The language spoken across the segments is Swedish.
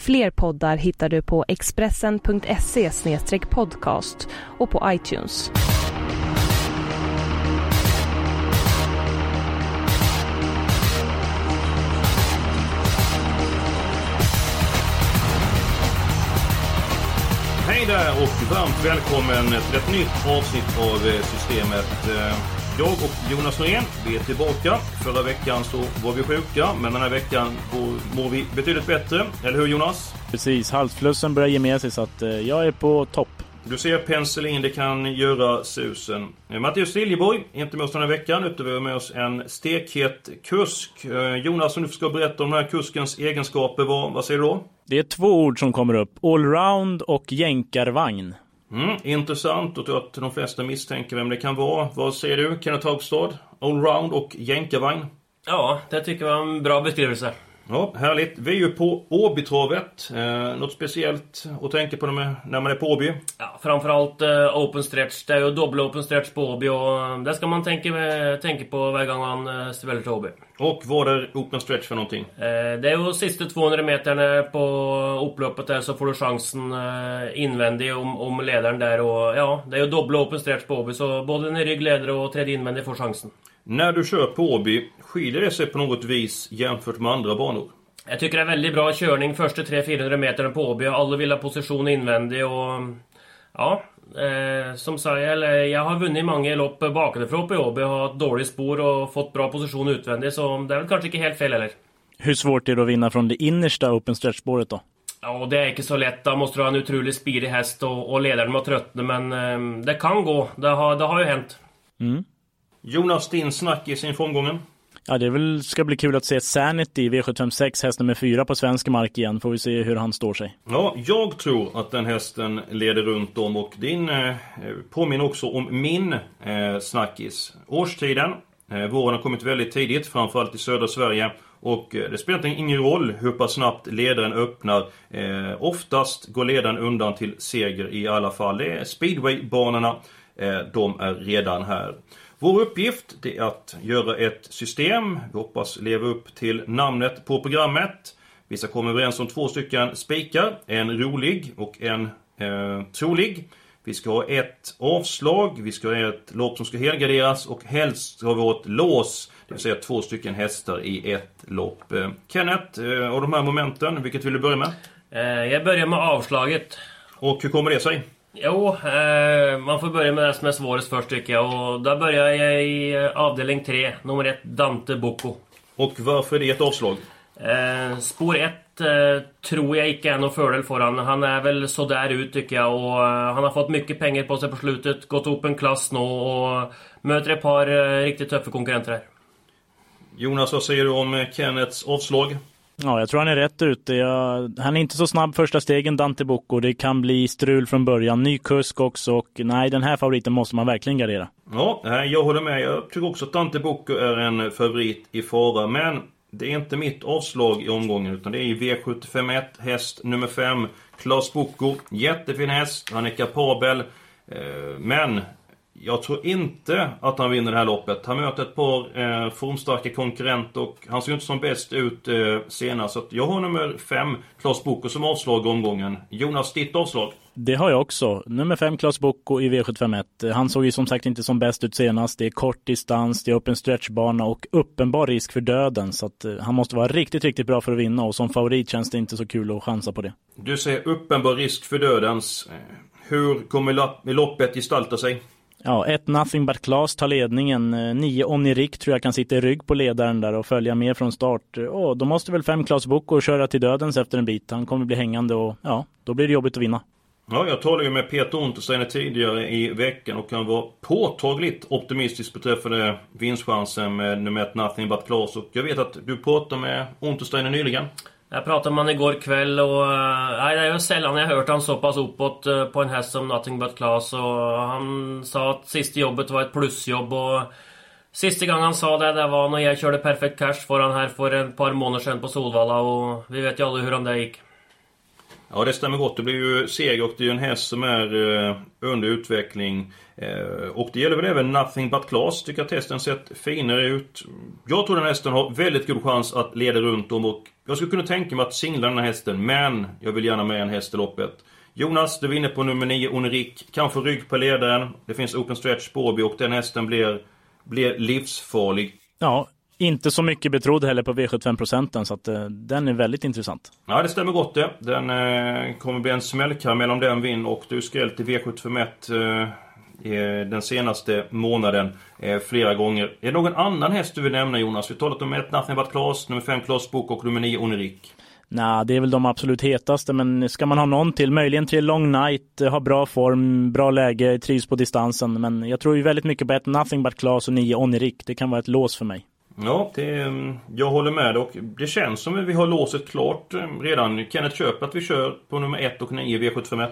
Fler poddar hittar du på expressen.se podcast och på iTunes. Hej där och varmt välkommen till ett nytt avsnitt av eh, Systemet. Eh, jag och Jonas Norén, vi är tillbaka. Förra veckan så var vi sjuka, men den här veckan mår vi betydligt bättre. Eller hur Jonas? Precis, halsflussen börjar ge med sig så att eh, jag är på topp. Du ser penicillin, det kan göra susen. Eh, Mattias Liljeborg är inte med oss den här veckan, utan vi har med oss en stekhet kusk. Eh, Jonas, om du ska berätta om den här kuskens egenskaper, vad, vad säger du då? Det är två ord som kommer upp. Allround och jänkarvagn. Mm, intressant och tror att de flesta misstänker vem det kan vara. Vad säger du, Kenneth Haugstad? Allround och jänkarvagn? Ja, det tycker jag var en bra beskrivelse. Ja, härligt. Vi är ju på Åbytravet. Eh, något speciellt att tänka på när man- är på Åby? Ja, framförallt eh, open stretch. Det är ju dubbla open stretch på Åby och eh, det ska man tänka, tänka på varje gång man eh, spelar till Åby. Och vad är open stretch för någonting? Eh, det är ju sista 200 meterna på upploppet där så får du chansen eh, invändig om, om ledaren där och ja, det är ju dubbla open stretch på Åby så både en ryggledare och tredje invändig får chansen. När du kör på Åby, skiljer det sig på något vis jämfört med andra banor? Jag tycker det är väldigt bra körning första 300-400 meterna på Åby. Alla vill ha position invändig och... Ja, eh, som sagt, eller, jag har vunnit många lopp bakifrån på Åby och har ett dåligt spår och fått bra position utvändigt så det är väl kanske inte helt fel heller. Hur svårt är det att vinna från det innersta open stretch-spåret då? Ja, det är inte så lätt. Då måste du ha en otroligt speedig häst och, och ledaren må tröttna men eh, det kan gå. Det har, det har ju hänt. Jonas, din snackis inför omgången? Ja, det väl, ska bli kul att se Sanity V756 häst nummer fyra på svensk mark igen. Får vi se hur han står sig. Ja, jag tror att den hästen leder runt om och din eh, påminner också om min eh, snackis. Årstiden. Eh, våren har kommit väldigt tidigt, framförallt i södra Sverige. Och eh, det spelar ingen roll hur pass snabbt ledaren öppnar. Eh, oftast går ledaren undan till seger i alla fall. Det är speedwaybanorna. Eh, de är redan här. Vår uppgift det är att göra ett system. Vi hoppas leva upp till namnet på programmet. Vi ska komma överens om två stycken spikar. En rolig och en eh, trolig. Vi ska ha ett avslag, vi ska ha ett lopp som ska helgarderas och helst ska vi ha ett lås. Det vill säga två stycken hästar i ett lopp. Eh, Kenneth, eh, av de här momenten, vilket vill du börja med? Eh, jag börjar med avslaget. Och hur kommer det sig? Jo, eh, man får börja med det som är svårast först tycker jag. Och där börjar jag i eh, avdelning 3, nummer 1, Dante Bocco. Och varför är det ett avslag? Eh, spår 1 eh, tror jag inte är någon fördel för han. Han är väl sådär ut tycker jag och eh, han har fått mycket pengar på sig på slutet. Gått upp en klass nu och möter ett par eh, riktigt tuffa konkurrenter här. Jonas, vad säger du om Kenneths avslag? Ja, jag tror han är rätt ute. Jag, han är inte så snabb första stegen, Dante Bocco. Det kan bli strul från början. Ny kusk också och nej, den här favoriten måste man verkligen gardera. Ja, jag håller med. Jag tycker också att Dante Bocco är en favorit i fara. Men det är inte mitt avslag i omgången utan det är V751 häst nummer 5. Klas Bocco. Jättefin häst. Han är kapabel. Eh, men jag tror inte att han vinner det här loppet. Han möter ett par eh, formstarka konkurrenter och han ser ju inte som bäst ut eh, senast. Så att jag har nummer 5, Klas Bocco, som avslag i omgången. Jonas, ditt avslag? Det har jag också. Nummer fem, Klas Bocco i V751. Han såg ju som sagt inte som bäst ut senast. Det är kort distans, det är öppen stretchbana och uppenbar risk för döden. Så att eh, han måste vara riktigt, riktigt bra för att vinna och som favorit känns det inte så kul att chansa på det. Du säger uppenbar risk för dödens. Eh, Hur kommer lopp- loppet gestalta sig? Ja, ett Nothing But Class tar ledningen. Eh, nio Onirik tror jag kan sitta i rygg på ledaren där och följa med från start. Eh, och då måste väl fem Klas Boko köra till dödens efter en bit. Han kommer bli hängande och ja, då blir det jobbigt att vinna. Ja, jag talade ju med Peter Untersteiner tidigare i veckan och han var påtagligt optimistisk beträffande vinstchansen med nummer ett Nothing But Class. Och jag vet att du pratade med Untersteiner nyligen. Jag pratade med honom igår kväll och eh, nej, det är ju sällan jag hört han så pass uppåt eh, på en häst som Nothing But Class och han sa att sista jobbet var ett plusjobb och Sista gången han sa det, det var när jag körde Perfect Cash för han här för ett par månader sedan på Solvalla och vi vet ju alla hur det gick. Ja det stämmer gott. Det blir ju seger och det är ju en häst som är eh, under utveckling. Eh, och det gäller väl även Nothing But Class. Tycker att hästen sett finare ut. Jag tror den hästen har väldigt god chans att leda runt om och jag skulle kunna tänka mig att singla den här hästen. Men jag vill gärna med en häst i loppet. Jonas, du är inne på nummer 9, Onerik. Kan få rygg på ledaren. Det finns Open Stretch Spårby och den hästen blir, blir livsfarlig. Ja, inte så mycket betrodd heller på V75-procenten så att uh, den är väldigt intressant. Ja, det stämmer gott det. Den uh, kommer bli en smällkaramell om den vinner och du skrällt i V751 uh, den senaste månaden eh, flera gånger. Är det någon annan häst du vill nämna Jonas? Vi har talat om ett Nothing But Class, nummer 5 Claes Book och nummer 9 Onerik. Nej, det är väl de absolut hetaste, men ska man ha någon till? Möjligen till Long Night, har bra form, bra läge, trivs på distansen. Men jag tror ju väldigt mycket på ett Nothing But Class och 9 Onerik. Det kan vara ett lås för mig. Ja, det, mm, jag håller med och det känns som att vi har låset klart redan. Kenneth köper att vi kör på nummer 1 och 9 V751.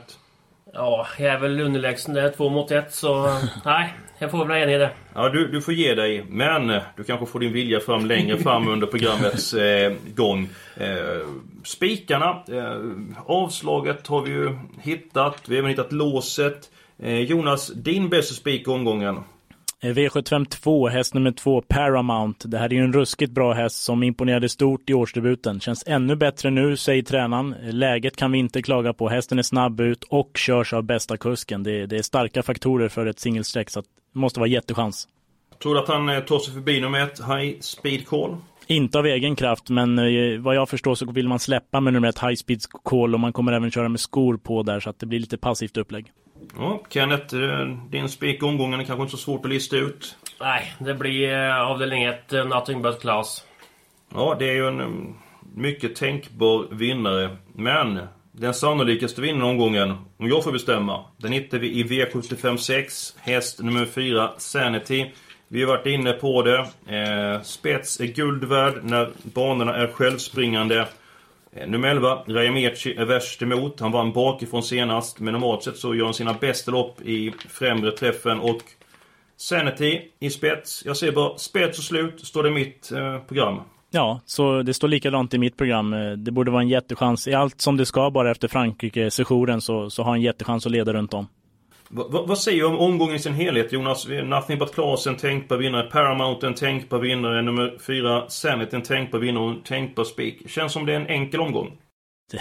Ja, jag är väl underlägsen där, två mot ett, så nej, jag får väl vara enig i det. Ja, du, du får ge dig. Men du kanske får din vilja fram längre fram under programmets eh, gång. Eh, spikarna, eh, avslaget har vi ju hittat. Vi har även hittat låset. Eh, Jonas, din bästa spik omgången? V752, häst nummer två, Paramount. Det här är ju en ruskigt bra häst som imponerade stort i årsdebuten. Känns ännu bättre nu, säger tränaren. Läget kan vi inte klaga på. Hästen är snabb ut och körs av bästa kusken. Det, det är starka faktorer för ett singelsträck, så det måste vara jättechans. Tror du att han eh, tar sig förbi nummer ett, High Speed Call? Inte av egen kraft, men eh, vad jag förstår så vill man släppa med nummer ett High Speed Call och man kommer även köra med skor på där så att det blir lite passivt upplägg. Ja, Kenneth, eh, din spik omgången är kanske inte så svårt att lista ut. Nej, det blir eh, avdelning 1, eh, Nothing But Class. Ja, det är ju en mycket tänkbar vinnare. Men den sannolikaste vinnaren omgången, om jag får bestämma, den hittar vi i V75 6, häst nummer 4, Sanity. Vi har varit inne på det. Eh, spets är guld värd när banorna är självspringande. Eh, nummer 11, Rajameci är värst emot. Han vann bakifrån senast. Men normalt sett så gör han sina bästa lopp i främre träffen. Och Sanity i spets. Jag ser bara spets och slut, står det i mitt eh, program. Ja, så det står likadant i mitt program. Eh, det borde vara en jättechans. I allt som det ska bara efter Frankrike-sessionen så, så har en jättechans att leda runt om. Va, va, vad säger du om omgången i sin helhet Jonas? Nothing but Claes, en tänkbar vinnare. Paramount, en tänkbar vinnare. Nummer 4, Sanit, en tänkbar vinnare och en tänkbar spik. Känns som det är en enkel omgång.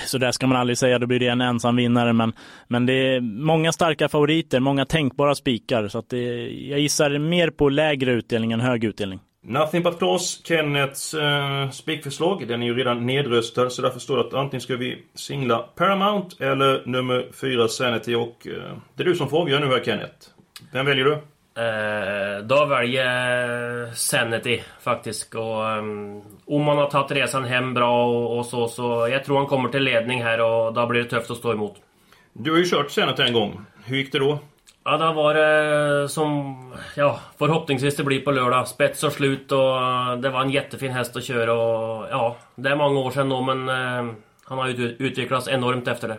Så där ska man aldrig säga, då blir det en ensam vinnare. Men, men det är många starka favoriter, många tänkbara spikar. Så att det, jag gissar mer på lägre utdelning än hög utdelning. Nothing but Claus, Kennets uh, spikförslag. Den är ju redan nedröstad så därför står det att antingen ska vi singla Paramount eller nummer 4 Sanity och uh, det är du som får avgöra nu här Kenneth. Vem väljer du? Uh, då väljer Sanity faktiskt. Och, um, om man har tagit resan hem bra och, och, så, så jag tror han kommer till ledning här och då blir det tufft att stå emot. Du har ju kört Sanity en gång. Hur gick det då? Ja, det var det som ja, förhoppningsvis det blir på lördag. Spets och slut och det var en jättefin häst att köra och ja, det är många år sedan då men eh, han har ju utvecklats enormt efter det.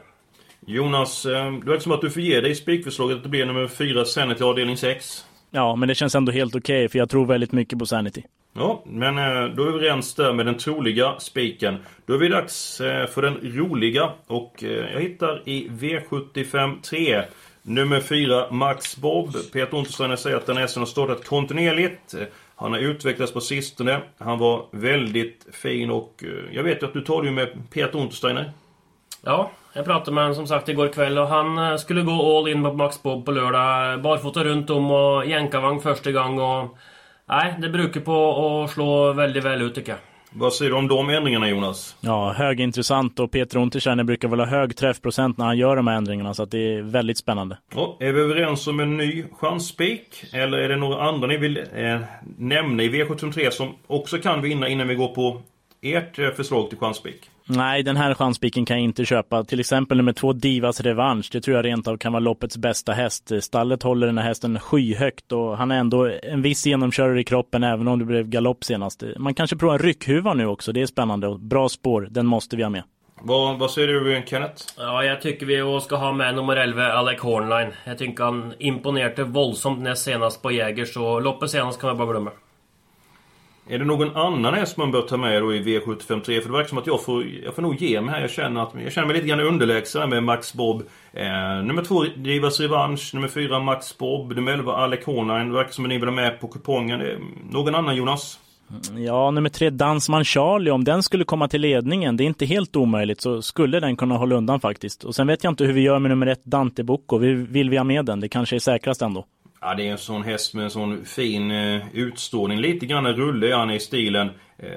Jonas, eh, det verkar som att du får ge dig spikförslaget att det blir nummer 4 Sanity avdelning 6. Ja, men det känns ändå helt okej okay, för jag tror väldigt mycket på Sanity. Ja, men eh, då är vi överens där med den troliga spiken. Då är vi dags eh, för den roliga och jag hittar i V75 3 Nummer 4, Max Bob. Peter Untersteiner säger att den hästen har startat kontinuerligt. Han har utvecklats på sistone. Han var väldigt fin och eh, jag vet ju att du talade med Peter Untersteiner. Eh? Ja, jag pratade med honom som sagt igår kväll och han eh, skulle gå all in på Max Bob på lördag. Barfota runt om och jänkarvagn första gången och... Nej, det brukar på att slå väldigt väl ut tycker jag. Vad säger du om de ändringarna Jonas? Ja, högintressant och Peter Untersteiner brukar väl ha hög träffprocent när han gör de här ändringarna så att det är väldigt spännande. Ja, är vi överens om en ny chansspik? Eller är det några andra ni vill eh, nämna i V753 som också kan vinna innan vi går på ert eh, förslag till chansspik? Nej, den här chanspiken kan jag inte köpa. Till exempel nummer två Divas Revansch. Det tror jag rent av kan vara loppets bästa häst. Stallet håller den här hästen skyhögt och han är ändå en viss genomkörare i kroppen även om det blev galopp senast. Man kanske provar ryckhuva nu också. Det är spännande och bra spår. Den måste vi ha med. Vad, vad säger du Kenneth? Ja, jag tycker vi ska ha med nummer 11, Alec Hornline. Jag tycker han imponerade våldsamt näst senast på Jäger, så loppet senast kan man bara glömma. Är det någon annan häst man bör ta med då i V753? För det verkar som att jag får, jag får nog ge mig här. Jag känner, att, jag känner mig lite grann underlägsen med Max Bob. Eh, nummer två Drivas Revansch. Nummer fyra Max Bob. Nummer 11 Alec Hornine. Det verkar som att ni vill ha med på kupongen. Någon annan Jonas? Ja, nummer tre Dansman Charlie, om den skulle komma till ledningen, det är inte helt omöjligt, så skulle den kunna hålla undan faktiskt. Och sen vet jag inte hur vi gör med nummer ett Dante Bocco. Vill vi ha med den? Det kanske är säkrast ändå. Ja, det är en sån häst med en sån fin eh, utstrålning. Lite grann rulle är han i stilen. Eh,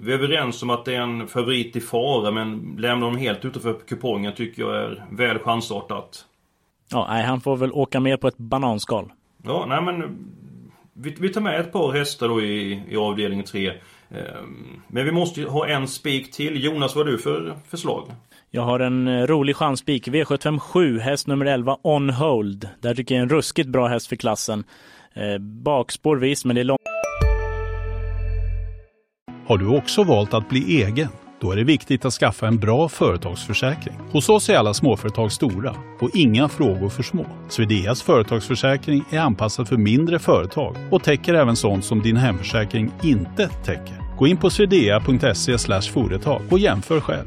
vi är överens om att det är en favorit i fara, men lämnar dem helt utanför kupongen tycker jag är väl chansartat. Ja, nej, han får väl åka med på ett bananskal. Ja, nej men vi, vi tar med ett par hästar då i, i avdelning 3. Eh, men vi måste ju ha en spik till. Jonas, vad har du för förslag? Jag har en eh, rolig chanspik. V757, häst nummer 11, On Hold. Där tycker jag är en ruskigt bra häst för klassen. Eh, bakspår visst, men det är långt. Har du också valt att bli egen? Då är det viktigt att skaffa en bra företagsförsäkring. Hos oss är alla småföretag stora och inga frågor för små. Swedeas företagsförsäkring är anpassad för mindre företag och täcker även sånt som din hemförsäkring inte täcker. Gå in på swedea.se företag och jämför själv.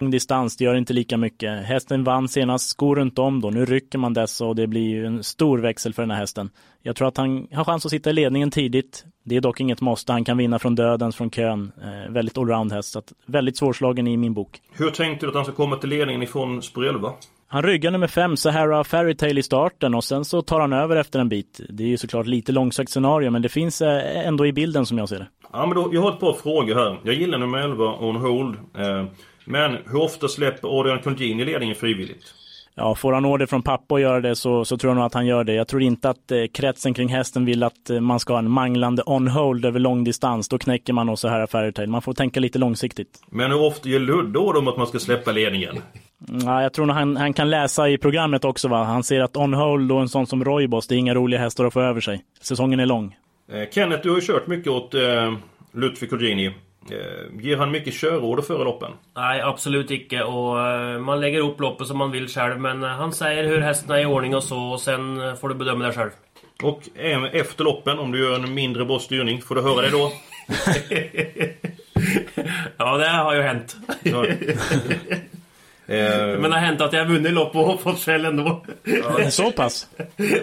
Distans, det gör inte lika mycket. Hästen vann senast, skor runt om då. Nu rycker man dessa och det blir ju en stor växel för den här hästen. Jag tror att han har chans att sitta i ledningen tidigt. Det är dock inget måste. Han kan vinna från dödens, från kön. Eh, väldigt allround häst, så att väldigt svårslagen i min bok. Hur tänkte du att han ska komma till ledningen ifrån spår 11? Han ryggar nummer fem, Sahara Fairytale i starten och sen så tar han över efter en bit. Det är ju såklart lite långsökt scenario men det finns eh, ändå i bilden som jag ser det. Ja men då, jag har ett par frågor här. Jag gillar nummer 11, On Hold. Eh, men hur ofta släpper Adrian Colgjini ledningen frivilligt? Ja, får han order från pappa att göra det så, så tror jag nog att han gör det. Jag tror inte att eh, kretsen kring hästen vill att eh, man ska ha en manglande on-hold över lång distans. Då knäcker man nog så här Fairytale. Man får tänka lite långsiktigt. Men hur ofta ger Ludde order om att man ska släppa ledningen? Ja, jag tror nog han, han kan läsa i programmet också. Va? Han ser att on-hold och en sån som Roybos, det är inga roliga hästar att få över sig. Säsongen är lång. Eh, Kenneth, du har ju kört mycket åt eh, Ludvig Colgjini. Eh, ger han mycket körorder före loppen? Nej, absolut inte. Och uh, man lägger upp loppet som man vill själv. Men uh, han säger hur hästen är i ordning och så. Och sen får du bedöma det själv. Och efter loppen, om du gör en mindre bra styrning, får du höra det då? ja, det har ju hänt. Men det har hänt att jag har vunnit lopp och fått skäll ändå. Ja, så pass?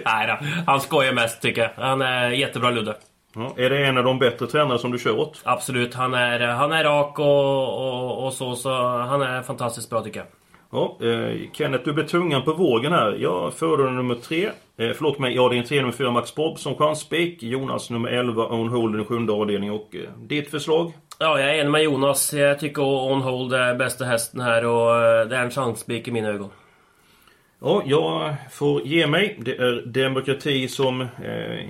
Nej då, han skojar mest tycker jag. Han är jättebra Ludde. Ja, är det en av de bättre tränare som du kör åt? Absolut, han är, han är rak och, och, och så, så han är fantastiskt bra tycker jag. Ja, eh, Kenneth, du blir tungan på vågen här. Jag föredrar nummer tre. Eh, förlåt mig, avdelning tre, nummer fyra Max Bob som chanspik. Jonas nummer 11, On Hold den sjunde avdelningen. Och eh, ditt förslag? Ja, jag är enig med Jonas. Jag tycker On Hold är bästa hästen här och eh, det är en chanspik i mina ögon. Ja, jag får ge mig. Det är demokrati som eh,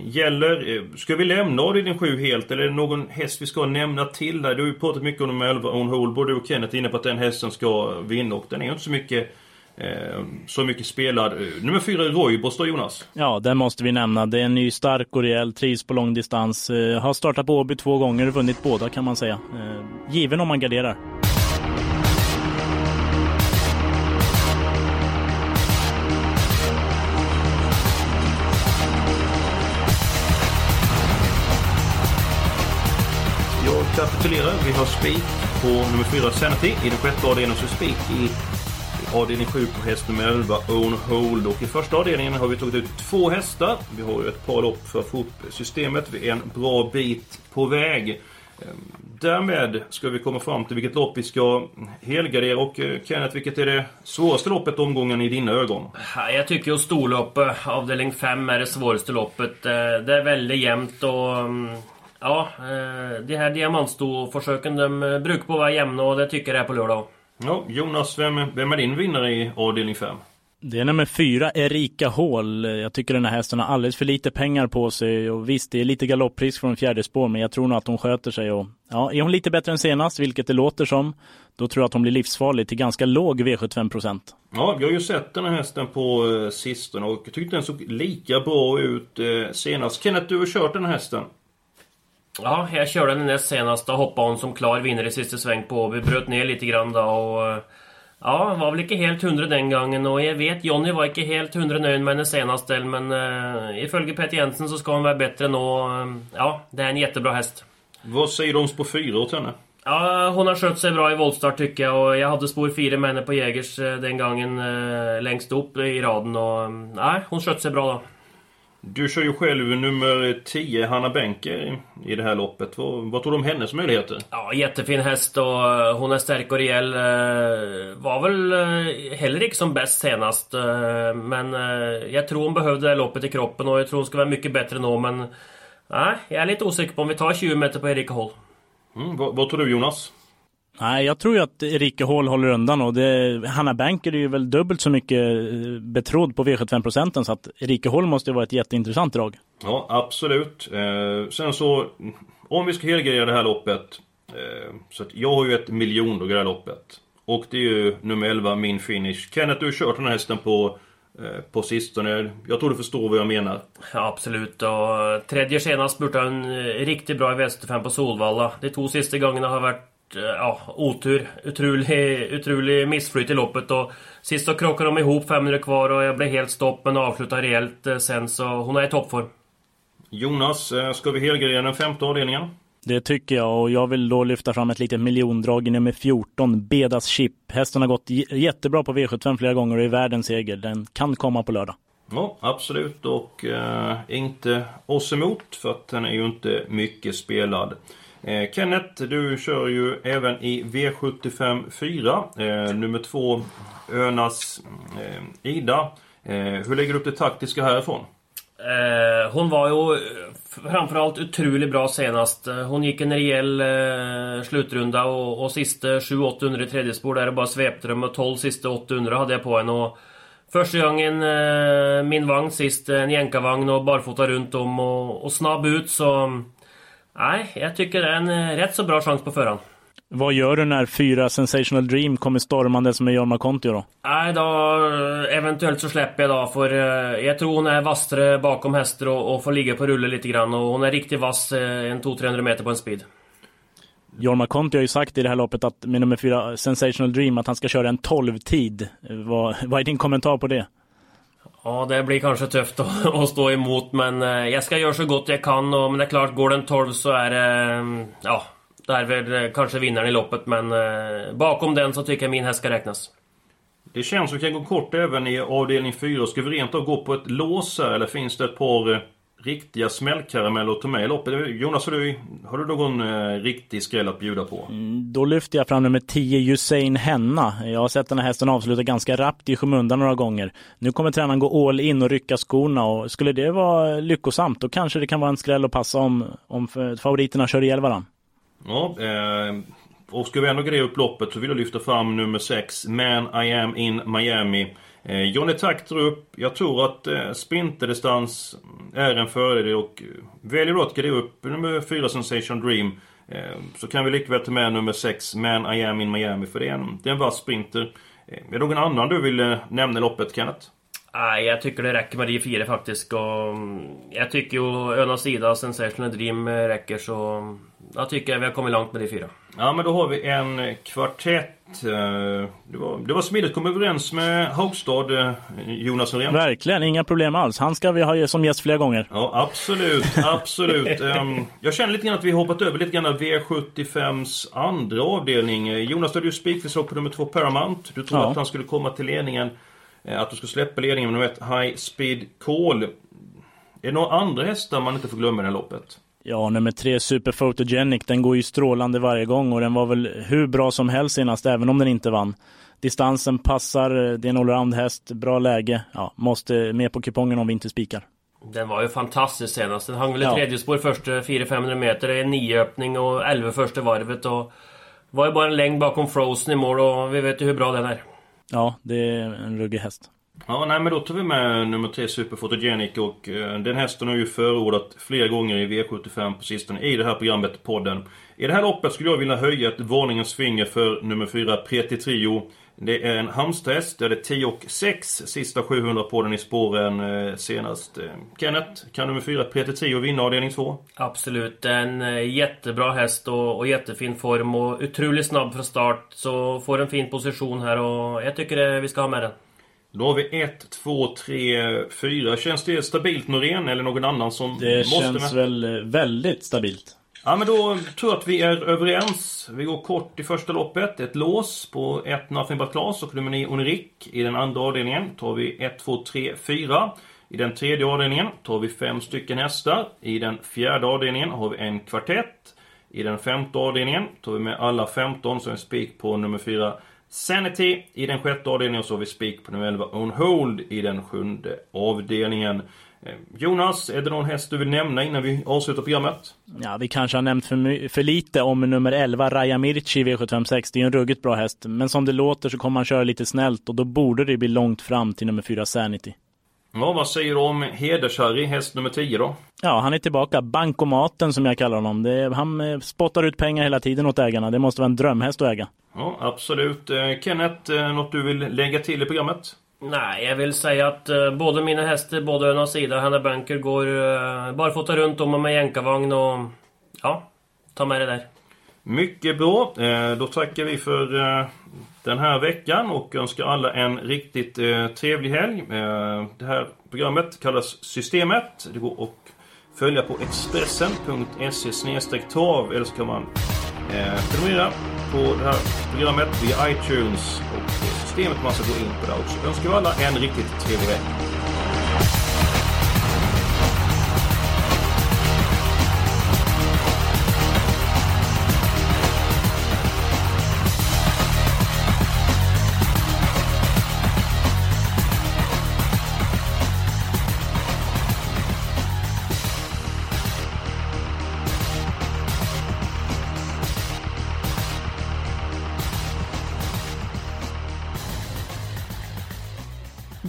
gäller. Eh, ska vi lämna avdelning 7 helt eller är det någon häst vi ska nämna till där? Du har ju pratat mycket om nummer 11 On Hole, Både du och Kenneth är inne på att den hästen ska vinna och den är ju inte så mycket eh, så mycket spelad. Eh, nummer 4 är Roybos då Jonas? Ja, den måste vi nämna. Det är en ny stark och rejäl, trivs på lång distans. Eh, har startat på Åby två gånger och vunnit båda kan man säga. Eh, given om man garderar. Kapitulerar. Vi har spik på nummer 4 Sanity. I den sjätte avdelningen så spik i avdelning 7 på häst nummer 11 Own Hold. Och i första avdelningen har vi tagit ut två hästar. Vi har ju ett par lopp för att få upp systemet. Vi är en bra bit på väg. Ehm, därmed ska vi komma fram till vilket lopp vi ska helgardera. Och eh, Kenneth, vilket är det svåraste loppet omgången i dina ögon? Jag tycker ju storloppet, avdelning 5, är det svåraste loppet. Eh, det är väldigt jämnt och mm, Ja, eh, de här diamantstoförsöken de eh, brukar på vara jämna och det tycker jag är på lördag. Ja, Jonas, vem, vem är din vinnare i avdelning 5? Det är nummer fyra, Erika Hall. Jag tycker den här hästen har alldeles för lite pengar på sig och visst, det är lite galopprisk från fjärde spår, men jag tror nog att hon sköter sig och ja, är hon lite bättre än senast, vilket det låter som, då tror jag att hon blir livsfarlig till ganska låg V75 procent. Ja, vi har ju sett den här hästen på eh, sistone och jag tyckte den såg lika bra ut eh, senast. Kenneth, du har kört den här hästen. Ja, jag körde den näst senast och hoppade hon som klar vinnare i sista sväng på. Vi bröt ner lite grann då och... eh, Ja, var väl inte helt hundra den gången och jag vet Jonny var inte helt hundra nöjd med henne senast men uh, ifølge Peter Jensen så ska hon vara bättre nu. Uh, ja, det är en jättebra häst. Vad säger de på fyra åt henne? Ja, hon har skött sig bra i voltstart tycker jag och jag hade spår 4 med henne på Jägers eh, den gången eh, längst upp i raden och nej, hon skött sig bra då. Du kör ju själv nummer 10, Hanna Benker, i det här loppet. Vad, vad tror du om hennes möjligheter? Ja, jättefin häst och eh, hon är stark och rejäl. eh, Var väl eh, heller inte som bäst senast. Men jag tror hon behövde det här loppet i kroppen och jag tror hon ska vara mycket bättre nu men... Nej, jag är lite osäker på om vi tar 20 meter på Erika Håll. Mm, vad, vad tror du Jonas? Nej, jag tror ju att Erika Hall håller undan och det, Hanna Banker är ju väl dubbelt så mycket eh, betrodd på V75 procenten så att Erika Hall måste ju vara ett jätteintressant drag. Ja, absolut. Eh, sen så, om vi ska helgardera det här loppet. Eh, så att jag har ju ett miljondrag i det här loppet. Och det är ju nummer 11, min finish. Kenneth, du har kört den här hästen på, eh, på sistone. Jag tror du förstår vad jag menar. Ja, absolut. Och tredje senast spurtade hon eh, riktigt bra i V75 på Solvalla. De två sista gångerna har varit ja, otur. Otrolig, otrolig missflyt i loppet och sist så krockade de ihop 500 kvar och jag blev helt stopp men avslutade rejält eh, sen så hon är i toppform. Jonas, eh, ska vi helgardera den femte avdelningen? Det tycker jag och jag vill då lyfta fram ett litet miljondrag i nummer 14, Bedas Chip. Hästen har gått jättebra på V75 flera gånger och är värd en seger. Den kan komma på lördag. Ja, absolut. Och eh, inte oss emot för att den är ju inte mycket spelad. Eh, Kenneth, du kör ju även i V75 4. Eh, nummer två, Önas eh, Ida. Eh, hur lägger du upp det taktiska härifrån? Eh, hon var ju eh, framförallt otroligt bra senast. Eh, hon gick en rejäl eh, slutrunda och, och sista 7-800 i tredje spår där det bara svepte dem och 12 sista 800 hade jag på henne. Och första gången eh, min vagn sist, en jänkarvagn och barfota runt om och, och snabb ut så... Nej, jag tycker det är en eh, rätt så bra chans på förhand. Vad gör du när fyra Sensational Dream kommer stormande som är Jorma Kontio då? Nej, då eh, eventuellt så släpper jag då för eh, jag tror hon är vassare bakom hästar och, och får ligga på rulle lite grann och hon är riktigt vass en 200-300 meter på en speed. Jorma Kontio har ju sagt i det här loppet att med nummer fyra Sensational Dream att han ska köra en 12-tid. Vad, vad är din kommentar på det? Ja, det blir kanske tufft att, stå emot men eh, jag ska göra så gott jag kan och men det är klart, går den 12 så är det... Eh, ja, det är väl eh, kanske vinnaren i loppet men bakom den så tycker jag min häst ska räknas. Det känns som att vi kan gå kort även i avdelning 4. Ska vi rent av gå på ett lås här eller finns det ett par riktiga smällkarameller att ta med i loppet? Jonas, har du, har du någon eh, riktig skräll att bjuda på? Då lyfter jag fram nummer 10 Usain Henna. Jag har sett den här hästen avsluta ganska rappt i skymundan några gånger. Nu kommer tränaren gå all in och rycka skorna och skulle det vara lyckosamt då kanske det kan vara en skräll att passa om, om favoriterna kör ihjäl varandra. Ja, eh, och ska vi ändå greja upp loppet så vill jag lyfta fram nummer 6, Man I Am In Miami. Eh, Johnny Takter upp. Jag tror att eh, sprinterdistans är en fördel och eh, väljer du att greja upp nummer 4, Sensation Dream eh, så kan vi likväl ta med nummer 6, Man I Am In Miami för det är en, det är en vass sprinter. Eh, är det någon annan du vill eh, nämna i loppet, Kenneth? Nej, jag tycker det räcker med de fyra faktiskt. Och mm, jag tycker ju Önas sida och Sensational Dream eh, räcker så... mm, Jag tycker vi har kommit långt med de fyra. Ja men då har vi en kvartett. eh, Det var, det var smidigt att komma överens med Haugstad, eh, Jonas Norén. Verkligen, inga problem alls. Han ska vi ha som gäst flera gånger. Ja, absolut, absolut. Ehm, jag känner lite grann att vi har hoppat över lite grann av V75s andra avdelning. Jonas, du hade ju spikförslag på nummer två Paramount. Du trodde Ja. att han skulle komma till ledningen. Eh, Att du skulle släppa ledningen med nummer ett High Speed Call. Är det några andra hästar man inte får glömma i det här loppet? Ja, nummer tre Super Photogenic, den går ju strålande varje gång och den var väl hur bra som helst senast, även om den inte vann. Distansen passar, det är en allround häst, bra läge. Ja, måste med på kupongen om vi inte spikar. Den var ju fantastisk senast. Den hang väl i ja. tredje spår första 400-500 meter i nioöppning och 11 första varvet. Och var ju bara en längd bakom Frozen i mål och vi vet ju hur bra den är. Ja, det är en ruggig häst. Ja, nej men då tar vi med nummer 3 Super Photogenic och eh, den hästen har ju förordat flera gånger i V75 på sistone i det här programmet, podden. I det här loppet skulle jag vilja höja ett varningens finger för nummer 4 Preti Trio. Det är en Halmstad-häst, det är 10 och 6 sista 700 på den i spåren eh, senast. Eh, Kenneth, kan nummer 4 Preti Trio vinna avdelning 2? Absolut, en eh, jättebra häst och, och jättefin form och otroligt snabb från start. Så får en fin position här och jag tycker vi ska ha med den. Då har vi 1, 2, 3, 4. Känns det stabilt Norén eller någon annan som det måste med? Det känns väl väldigt stabilt. Ja men då tror jag att vi är överens. Vi går kort i första loppet. Ett lås på 1 Nothing But Class och nummer 9 Onirik. I den andra avdelningen tar vi 1, 2, 3, 4. I den tredje avdelningen tar vi fem stycken hästar. I den fjärde avdelningen har vi en kvartett. I den femte avdelningen tar vi med alla 15 så en spik på nummer 4 Sanity i den sjätte avdelningen så har vi spik på nummer 11 On Hold i den sjunde avdelningen. Eh, Jonas, är det någon häst du vill nämna innan vi avslutar programmet? Ja, vi kanske har nämnt för, för lite om nummer 11, Raja Mirci i V756. Det är en ruggigt bra häst, men som det låter så kommer han köra lite snällt och då borde det bli långt fram till nummer 4, Sanity. Ja, vad säger du om Heders-Harry, häst nummer 10 då? Ja, han är tillbaka. Bankomaten som jag kallar honom. Det, han eh, spottar ut pengar hela tiden åt ägarna. Det måste vara en drömhäst att äga. Ja, absolut. Eh, Kenneth, något du vill lägga till i programmet? Nej, jag vill säga att uh, både mina hästar, både ena sida, Hanna Banker går uh, barfota runt om med jänkarvagn och... Ja, ta med det där. Mycket bra. Uh, då tackar vi för uh, den här veckan och önskar alla en riktigt trevlig helg. Det här programmet kallas Systemet. Det går att följa på expressen.se tav eller så kan man prenumerera på det här programmet via iTunes och systemet man ska gå in på där också. Jag önskar alla en riktigt trevlig vecka.